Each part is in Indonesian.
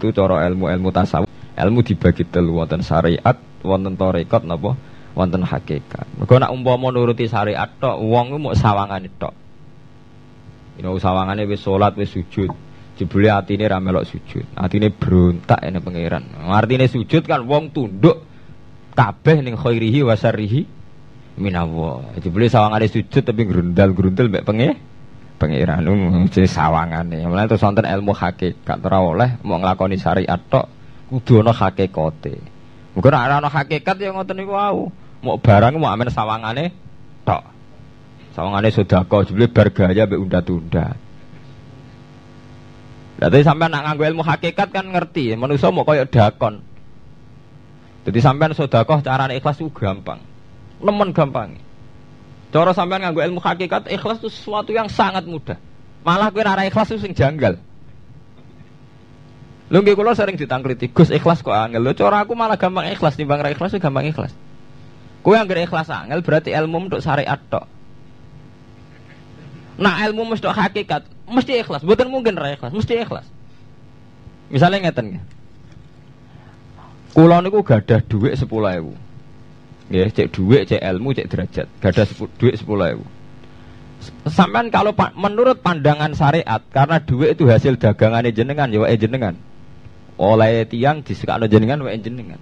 Itu cara ilmu-ilmu tasawuf. Ilmu dibagi telu wonten syariat, wonten tarekat napa? Wonten hakikat. Mergo nak umpama nuruti syariat tok, wong mau sawangane tok. Ino sawangane wis salat, wis sujud. Jebule atine ra melok sujud. Atine berontak ene pangeran. Artine sujud kan wong tunduk kabeh ning khairihi wa syarrihi minallah. Jebule sawangane sujud tapi grundal-grundal mek penge pangeran mesti sawangane. Mulane terus wonten ilmu hakikat ora oleh mau nglakoni syariat tok kudu ana hakikate. Muga ora ana hakikat ya ngoten niku wau. Mau barang mau amen sawangane tok. Sawangane sedekah jebule bar gaya mbek unda-unda. Jadi sampai nak nganggo ilmu hakikat kan ngerti, manusia mau koyok dakon. Jadi sampean sodakoh carane ikhlas itu gampang, nemen gampang. Cara sampean nganggo ilmu hakikat ikhlas itu sesuatu yang sangat mudah. Malah kowe ora ikhlas itu sing janggal. Lho nggih kula sering ditangkliti, Gus ikhlas kok angel. Lho cara aku malah gampang ikhlas timbang ra ikhlas gampang ikhlas. Kowe anggere ikhlas angel berarti ilmu untuk syariat tok. Nah ilmu mesti hakikat, mesti ikhlas. Bukan mungkin ra ikhlas, mesti ikhlas. Misalnya ngeten nggih. Kula niku gadah dhuwit 10.000. Ya, cek duit, cek ilmu, cek derajat. Gak ada duit sepuluh ribu. Sampai kalau pa menurut pandangan syariat, karena duit itu hasil dagangan jenengan, ya jenengan. Oleh tiang disekakno jenengan, wae jenengan.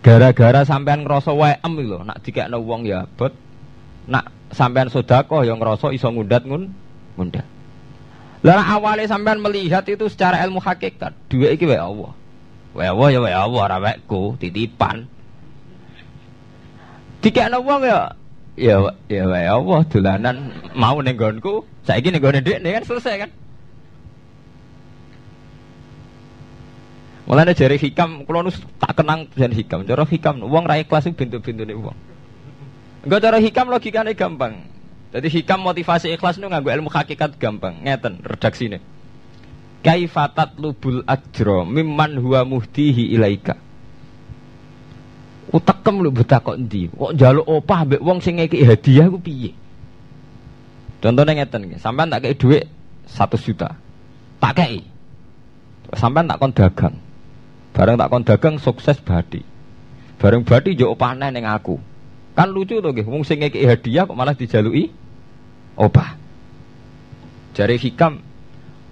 Gara-gara sampean ngerasa wae em lho, nak dikekno wong ya bot. Nak sampean sodako yang ngerasa iso ngundat ngun ngundat. Lah awalnya sampean melihat itu secara ilmu hakikat, duit iki wae Allah. Wae Allah ya wae Allah, ora titipan. Dikekno wong ya ya ya wae Allah dolanan mau ning nggonku, saiki ning nggone nih kan selesai kan. Mulane jari hikam kula nu tak kenang jan hikam. Cara hikam wong ra ikhlas bintu-bintune wong. Enggak cara hikam logikane gampang. Jadi hikam motivasi ikhlas nu nganggo ilmu hakikat gampang. Ngeten redaksine. Kaifatat lubul ajro mimman huwa muhtihi ilaika Utekem lu buta kok endi? Kok njaluk opah mbek wong sing ngeki hadiah ku piye? Contohnya ngeten nggih, sampean tak kei dhuwit 1 juta. Tak kei. Sampean tak kon dagang. Bareng tak kon dagang sukses badi. Bareng badi yo opahne ning aku. Kan lucu to nggih, wong sing ngeki hadiah kok malah dijaluki opah. Jari hikam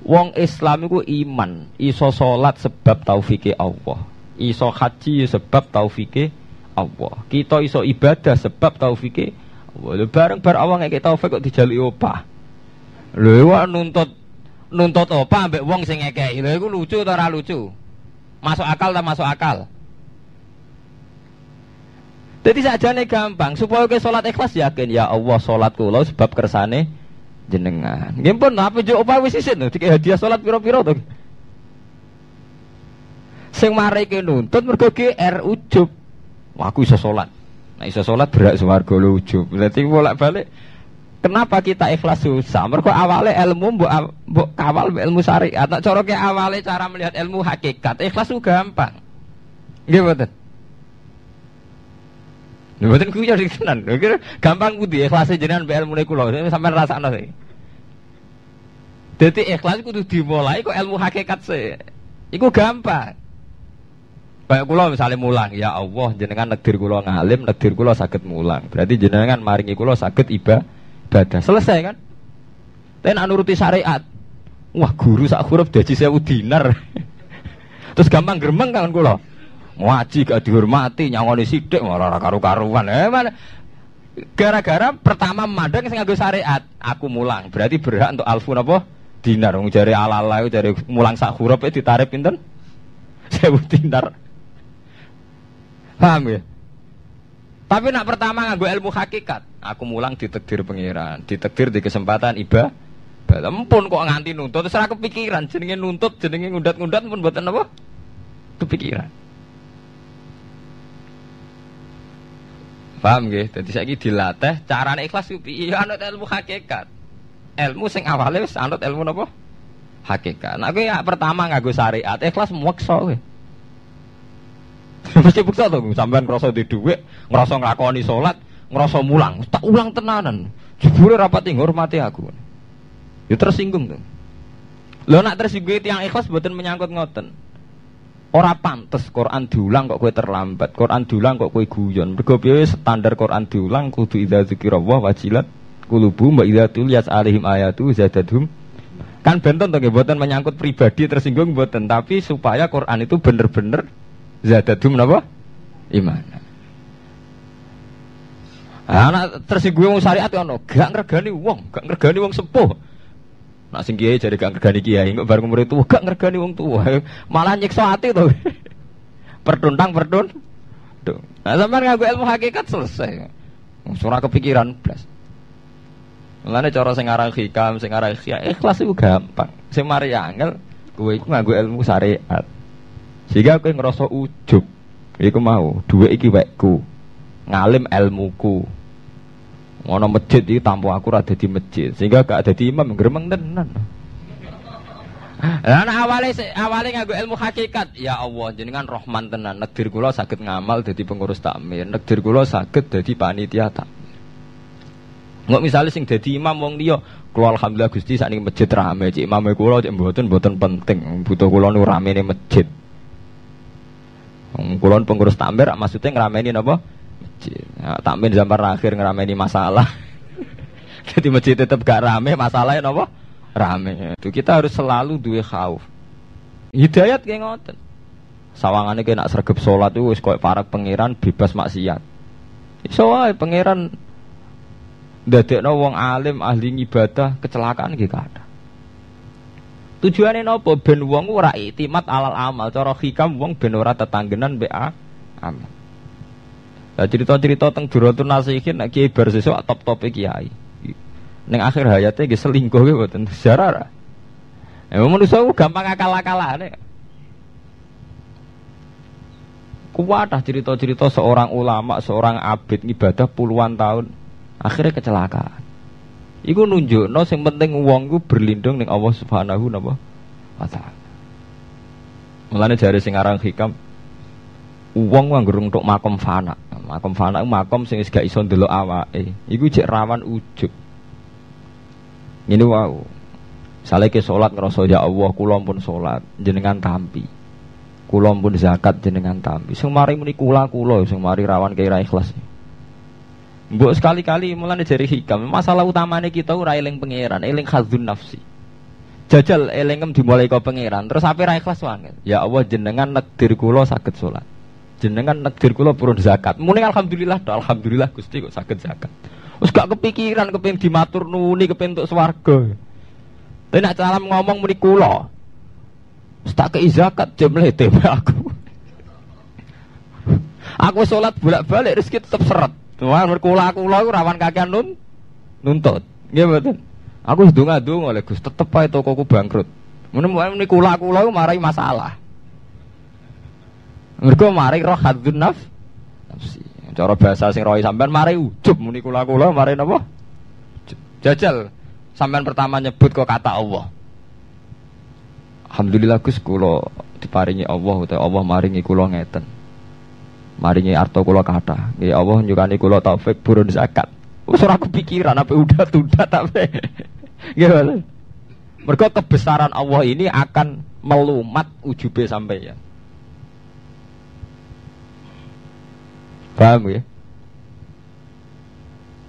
wong Islam iku iman, iso salat sebab taufike Allah. Iso haji sebab taufike Allah. Kita iso ibadah sebab taufike Allah. Bareng bar awang ngeke taufik kok dijali opah. Lho nuntut nuntut opah ambek wong sing ngekeki. Lho iku lucu ta ora lucu? Masuk akal ta masuk akal? Jadi nih gampang supaya ke sholat ikhlas yakin ya Allah sholat kula sebab kersane jenengan. Nggih pun apa jo opah wis isin dikek hadiah sholat piro-piro to. Sing mari nuntut mergo GR ujub. Wah, aku iso sholat. Nah iso sholat berak swarga lu ujub. Berarti bolak-balik Kenapa kita ikhlas susah? Mereka awalnya ilmu mbok mbok kawal ilmu syariat. Nak cara awalnya cara melihat ilmu hakikat. Ikhlas itu gampang. Nggih mboten? Lha mboten kuwi jadi tenan. Gampang kudu ikhlas jenengan mbek ilmune kula. Sampeyan rasakno sih. Jadi ikhlas kudu dimulai kok ilmu hakikat sih. Iku gampang. Kayak kula misalnya mulang, ya Allah jenengan negdir kula ngalim, negdir kula sakit mulang. Berarti jenengan maringi kula sakit ibadah. Selesai kan? Tapi nak nuruti syariat. Wah, guru sak huruf daji sewu dinar. Terus gampang gremeng kan kula. Ngaji gak dihormati, nyangoni sidik malah karu-karuan. Eh mana? Gara-gara pertama madang sing nganggo syariat, aku mulang. Berarti berhak untuk alfu napa? Dinar. Wong jare ala-ala jare mulang sak huruf itu ditarik pinten? Sewu dinar. Paham ya? Tapi nak pertama nganggo ilmu hakikat, aku mulang ditekdir pengiran, ditekdir di kesempatan iba. Ampun kok nganti nuntut, terus aku kepikiran jenenge nuntut, jenenge ngundat-ngundat pun buatan apa? Kepikiran. Paham nggih? Dadi saiki dilatih carane ikhlas piye? Ya anut ilmu hakikat. Ilmu sing awale wis anut ilmu napa? Hakikat. Nah kowe ya pertama nganggo syariat, ikhlas muweksa kowe. Mesti bukti tuh, sampean ngerasa di duit, ngerasa ngelakoni sholat, ngerasa mulang, tak ulang tenanan. Jebule rapat hormati aku. Ya tersinggung tuh. Lo nak tersinggung yang ikhlas buatan menyangkut ngoten. Ora pantes Quran diulang kok kowe terlambat, Quran diulang kok kowe guyon. Mergo piye standar Quran diulang kudu idza dzikrullah wajilat kulubu mbak idza tuliyat alaihim ayatu zadadhum. Kan benten to mboten menyangkut pribadi tersinggung mboten, tapi supaya Quran itu bener-bener zadadhum napa? Iman. Anak tersinggung wong syariat ono, gak ngregani wong, gak ngregani wong sepuh. Nak sing kiai jadi gak ngergani kiai, nggak bareng umur tua, gak ngergani wong tua, malah nyiksa hati tuh. pertuntang pertun. Nah, sampai ngaku ilmu hakikat selesai. Surah kepikiran plus. Mulane cara sing aran hikam, sing aran ikhlas itu gampang. Sing mari angel kowe iku nganggo ilmu syariat. Sehingga kowe ngerasa ujub. Iku mau, duwe iki wekku. Ngalim ilmuku. Ngono masjid iki tampo aku ora dadi masjid, sehingga gak ada imam gremeng tenan. Lah awale awale nganggo ilmu hakikat, ya Allah jenengan Rahman tenan. Negdir kula saged ngamal dadi pengurus takmir, negdir kula saged dadi panitia tak. Nggak misalnya sing dadi imam wong liya, kula alhamdulillah Gusti sakniki masjid rame, cik imam kula cik mboten mboten penting, butuh kula nu ramene masjid. Kula pengurus takmir maksudnya ngrameni napa? masjid. Nah, takmin zaman akhir ngerameni masalah. Jadi masjid tetap gak rame, masalahnya apa? Rame. Itu kita harus selalu duwe khauf. Hidayat kayak ngoten. Sawangannya kayak nak sergap sholat itu wis para pangeran bebas maksiat. Wae pangeran ndadekno wong alim ahli ibadah kecelakaan gitu ada. Tujuannya nopo ben wong ora itimat alal amal, cara hikam wong ben ora tetanggenan be amal. Nah, cerita-cerita tentang Duratun Nasihin nek kiai bar sesuk top-top kiai. Neng akhir hayatnya ge selingkuh ge mboten sejarah. Ya manusia gampang akal-akalane. Kuatah cerita-cerita seorang ulama, seorang abid ibadah puluhan tahun, akhirnya kecelakaan. Iku nunjuk, no, yang penting uang gue berlindung ning Allah Subhanahu wa taala. Mulane jari sing aran hikam, uang nganggo untuk makom fana. Makom fana makom sing gak iso ndelok awake. Iku cek rawan ujub. Ini wow. Saleh ke sholat ngerasa ya Allah, kulon pun jenengan tampi. Kulon pun zakat jenengan tampi. Sing mari muni kula kula, sing mari rawan kira ikhlas. Mbok sekali-kali mulane dari hikam, masalah utamanya kita ora eling pangeran, eling khadzun nafsi. Jajal elingem dimulai kau pangeran, terus apa ra ikhlas wangen. Ya Allah jenengan nekdir kula saged sholat jenengan negdir kula purun zakat. Muni alhamdulillah, do alhamdulillah Gusti kok saged zakat. Wis gak kepikiran kepengin dimatur nuni kepengin untuk swarga. Tapi nak cara ngomong muni kula. Tak kei zakat jemlete aku. aku sholat bolak-balik rezeki tetep seret. Tuhan berkula kula aku rawan kakean nun nuntut. Nggih mboten. Aku wis donga-donga oleh Gus tetep ae tokoku bangkrut. Muni kula kula marai masalah. Mergo mari roh hadzun naf. Cara bahasa sing rohi sampean mari ujub muni kula-kula mari napa? Jajal sampean pertama nyebut kok kata Allah. Alhamdulillah Gus kula diparingi Allah utawa Allah maringi kula ngeten. Maringi arto kula kata. Nggih Allah nyukani kula taufik burun zakat. Wis ora kepikiran apa udah tunda tapi. Nggih Mergo kebesaran Allah ini akan melumat ujube sampai ya. Paham ya?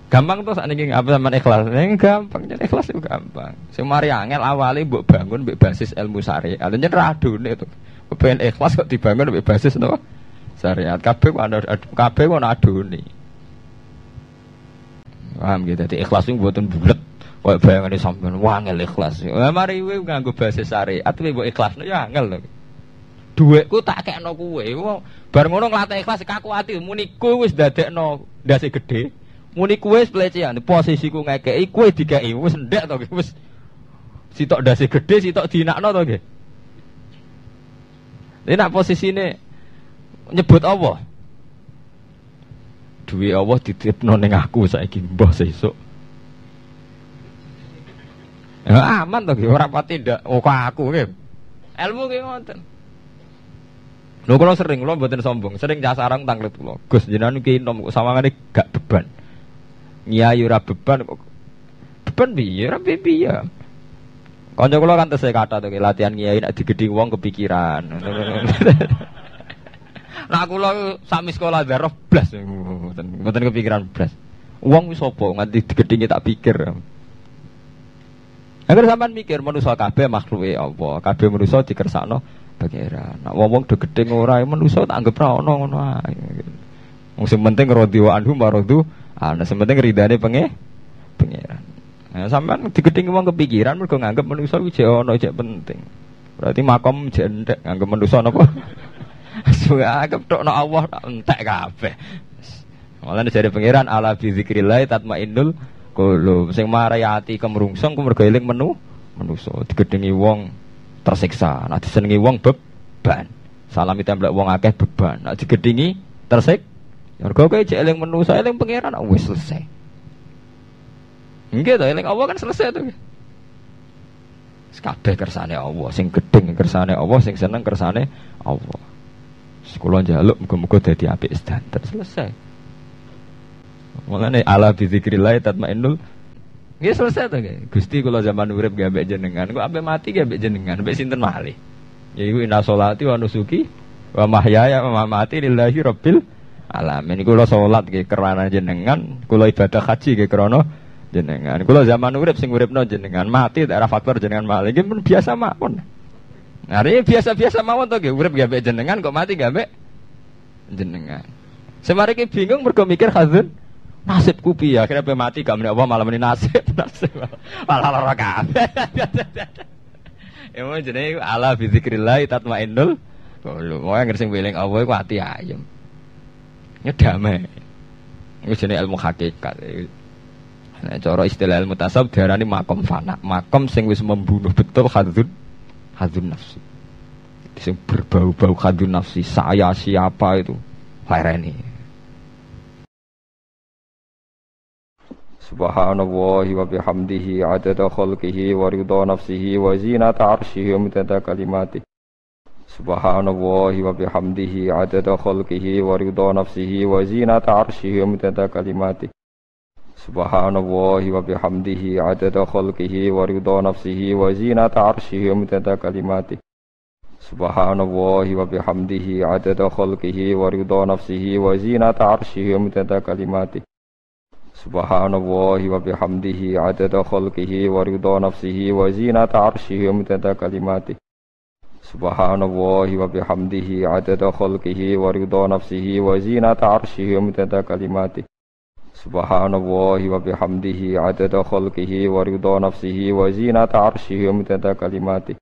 Gampang tuh saat ini apa sama ikhlas? Ini gampang, jadi ikhlas itu gampang. Semari angel awalnya buat bangun buat basis ilmu syariat. Adanya radun itu. Pengen ikhlas kok dibangun buat basis no syariat. Kabeh ada kabeh kok aduni. Paham gitu? Jadi ikhlas itu buatan bulat. Kok bayangan sampean wangel ikhlas. Lah mari kowe nganggo basis syariat kowe mbok ikhlas ya angel lho. Duitku tak kekno kowe. Bar ngono nglatih ikhlas kaku ati muni kowe wis dadekno ndase gedhe. Muni kowe wis pelecehan posisiku ngekeki kowe dikeki wis ndek to wis sitok ndase gedhe sitok dinakno to nggih. Ini nak posisine nyebut Allah. Duwe Allah dititipno ning aku saiki mbah sesuk. Ya aman to ora pati ndak oh aku nggih. Ilmu ki ngoten. Lho kalau sering lo buatin sombong, sering jasa orang tanglet lo. Gus jenengan iki nom sawangane gak beban. Nyai ora beban kok. Beban piye? Ora piye. Kanca kula kan tesih kata tuh latihan kiai nek digedhi wong kepikiran. Nah kula sami sekolah darah blas mboten kepikiran blas. Wong wis sapa nganti digedhi tak pikir. Agar sampean mikir manusa kabeh makhluke Allah, kabeh manusa dikersakno pangeran. Nak wong-wong do gedhe ora manusa tak anggap ra ono ngono ae. Wong sing penting radhi wa anhu maradu, ana sing penting ridane penge pangeran. Nah, sampean digedhingi wong kepikiran mergo nganggep manusa kuwi jek ono jek penting. Berarti makom jek entek nganggep manusa napa? Suwe anggap tok Allah entek kabeh. Malah dari pangeran ala bi zikrillah tatmainnul qulub. Sing marai ati kemrungsung ku mergo eling menu manusa digedhingi wong tersiksa. Nah disenengi wong beban. Salami templek wong akeh beban. Nah digedhingi tersik. Mergo kowe jek eling manusa eling pangeran wis selesai. Enggak tuh, eling Allah kan selesai tuh. Kabeh kersane Allah, sing gedeng kersane Allah, sing seneng kersane Allah. Sekolah jaluk muga-muga dadi apik standar selesai. Mulane ala zikrillah tatmainnul Nggih selesai tuh Gusti kula zaman urip gak ambek jenengan, kok ambek mati gak ambek jenengan, ambek sinten malih. Ya iku inna sholati wa nusuki wa mahyaya wa mamati lillahi rabbil alamin. Kula salat nggih kerana jenengan, kula ibadah haji nggih krana jenengan. Kalau zaman urip sing uripno jenengan mati daerah faktor jenengan malih pun biasa mawon. Hari biasa-biasa mawon to nggih urip gawe jenengan kok mati gawe jenengan. Semari ki bingung mergo mikir khazun nasibku piye akhirnya pe mati gak meneh apa malah meni nasib nasib malah lara kabeh. Emo jenenge ala bi zikrillah tatmainnul qulub. Wong sing weling Allah iku ati ayem. Ya damai. Iku jenenge ilmu hakikat. Nah, cara istilah ilmu tasawuf diarani makom fana, makom sing wis membunuh betul hadun hadun nafsi. Sing berbau-bau hadun nafsi, saya siapa itu? Lereni. Subhanallah wa bihamdihi adada khalqihi wa ridha nafsihi wa zinata arshihi wa midada kalimati. Subhanallah wa bihamdihi adada khalqihi wa ridha nafsihi wa zinata arshihi wa midada kalimati. Subhanallah wa bihamdihi adada khalqihi wa ridha nafsihi wa zinata arshihi wa midada kalimati. Subhanallah wa bihamdihi adada khalqihi wa ridha nafsihi wa zinata arshihi wa midada kalimati. Subhanallah wa bihamdihi adada khalqihi wa ridha nafsihi wa zinata arshihi wa midada kalimati. Subhanallah wa bihamdihi adada khalqihi wa ridha nafsihi wa zinata arshihi wa midada kalimati Subhanallah wa bihamdihi adada khalqihi wa ridha nafsihi wa zinata arshihi wa midada kalimati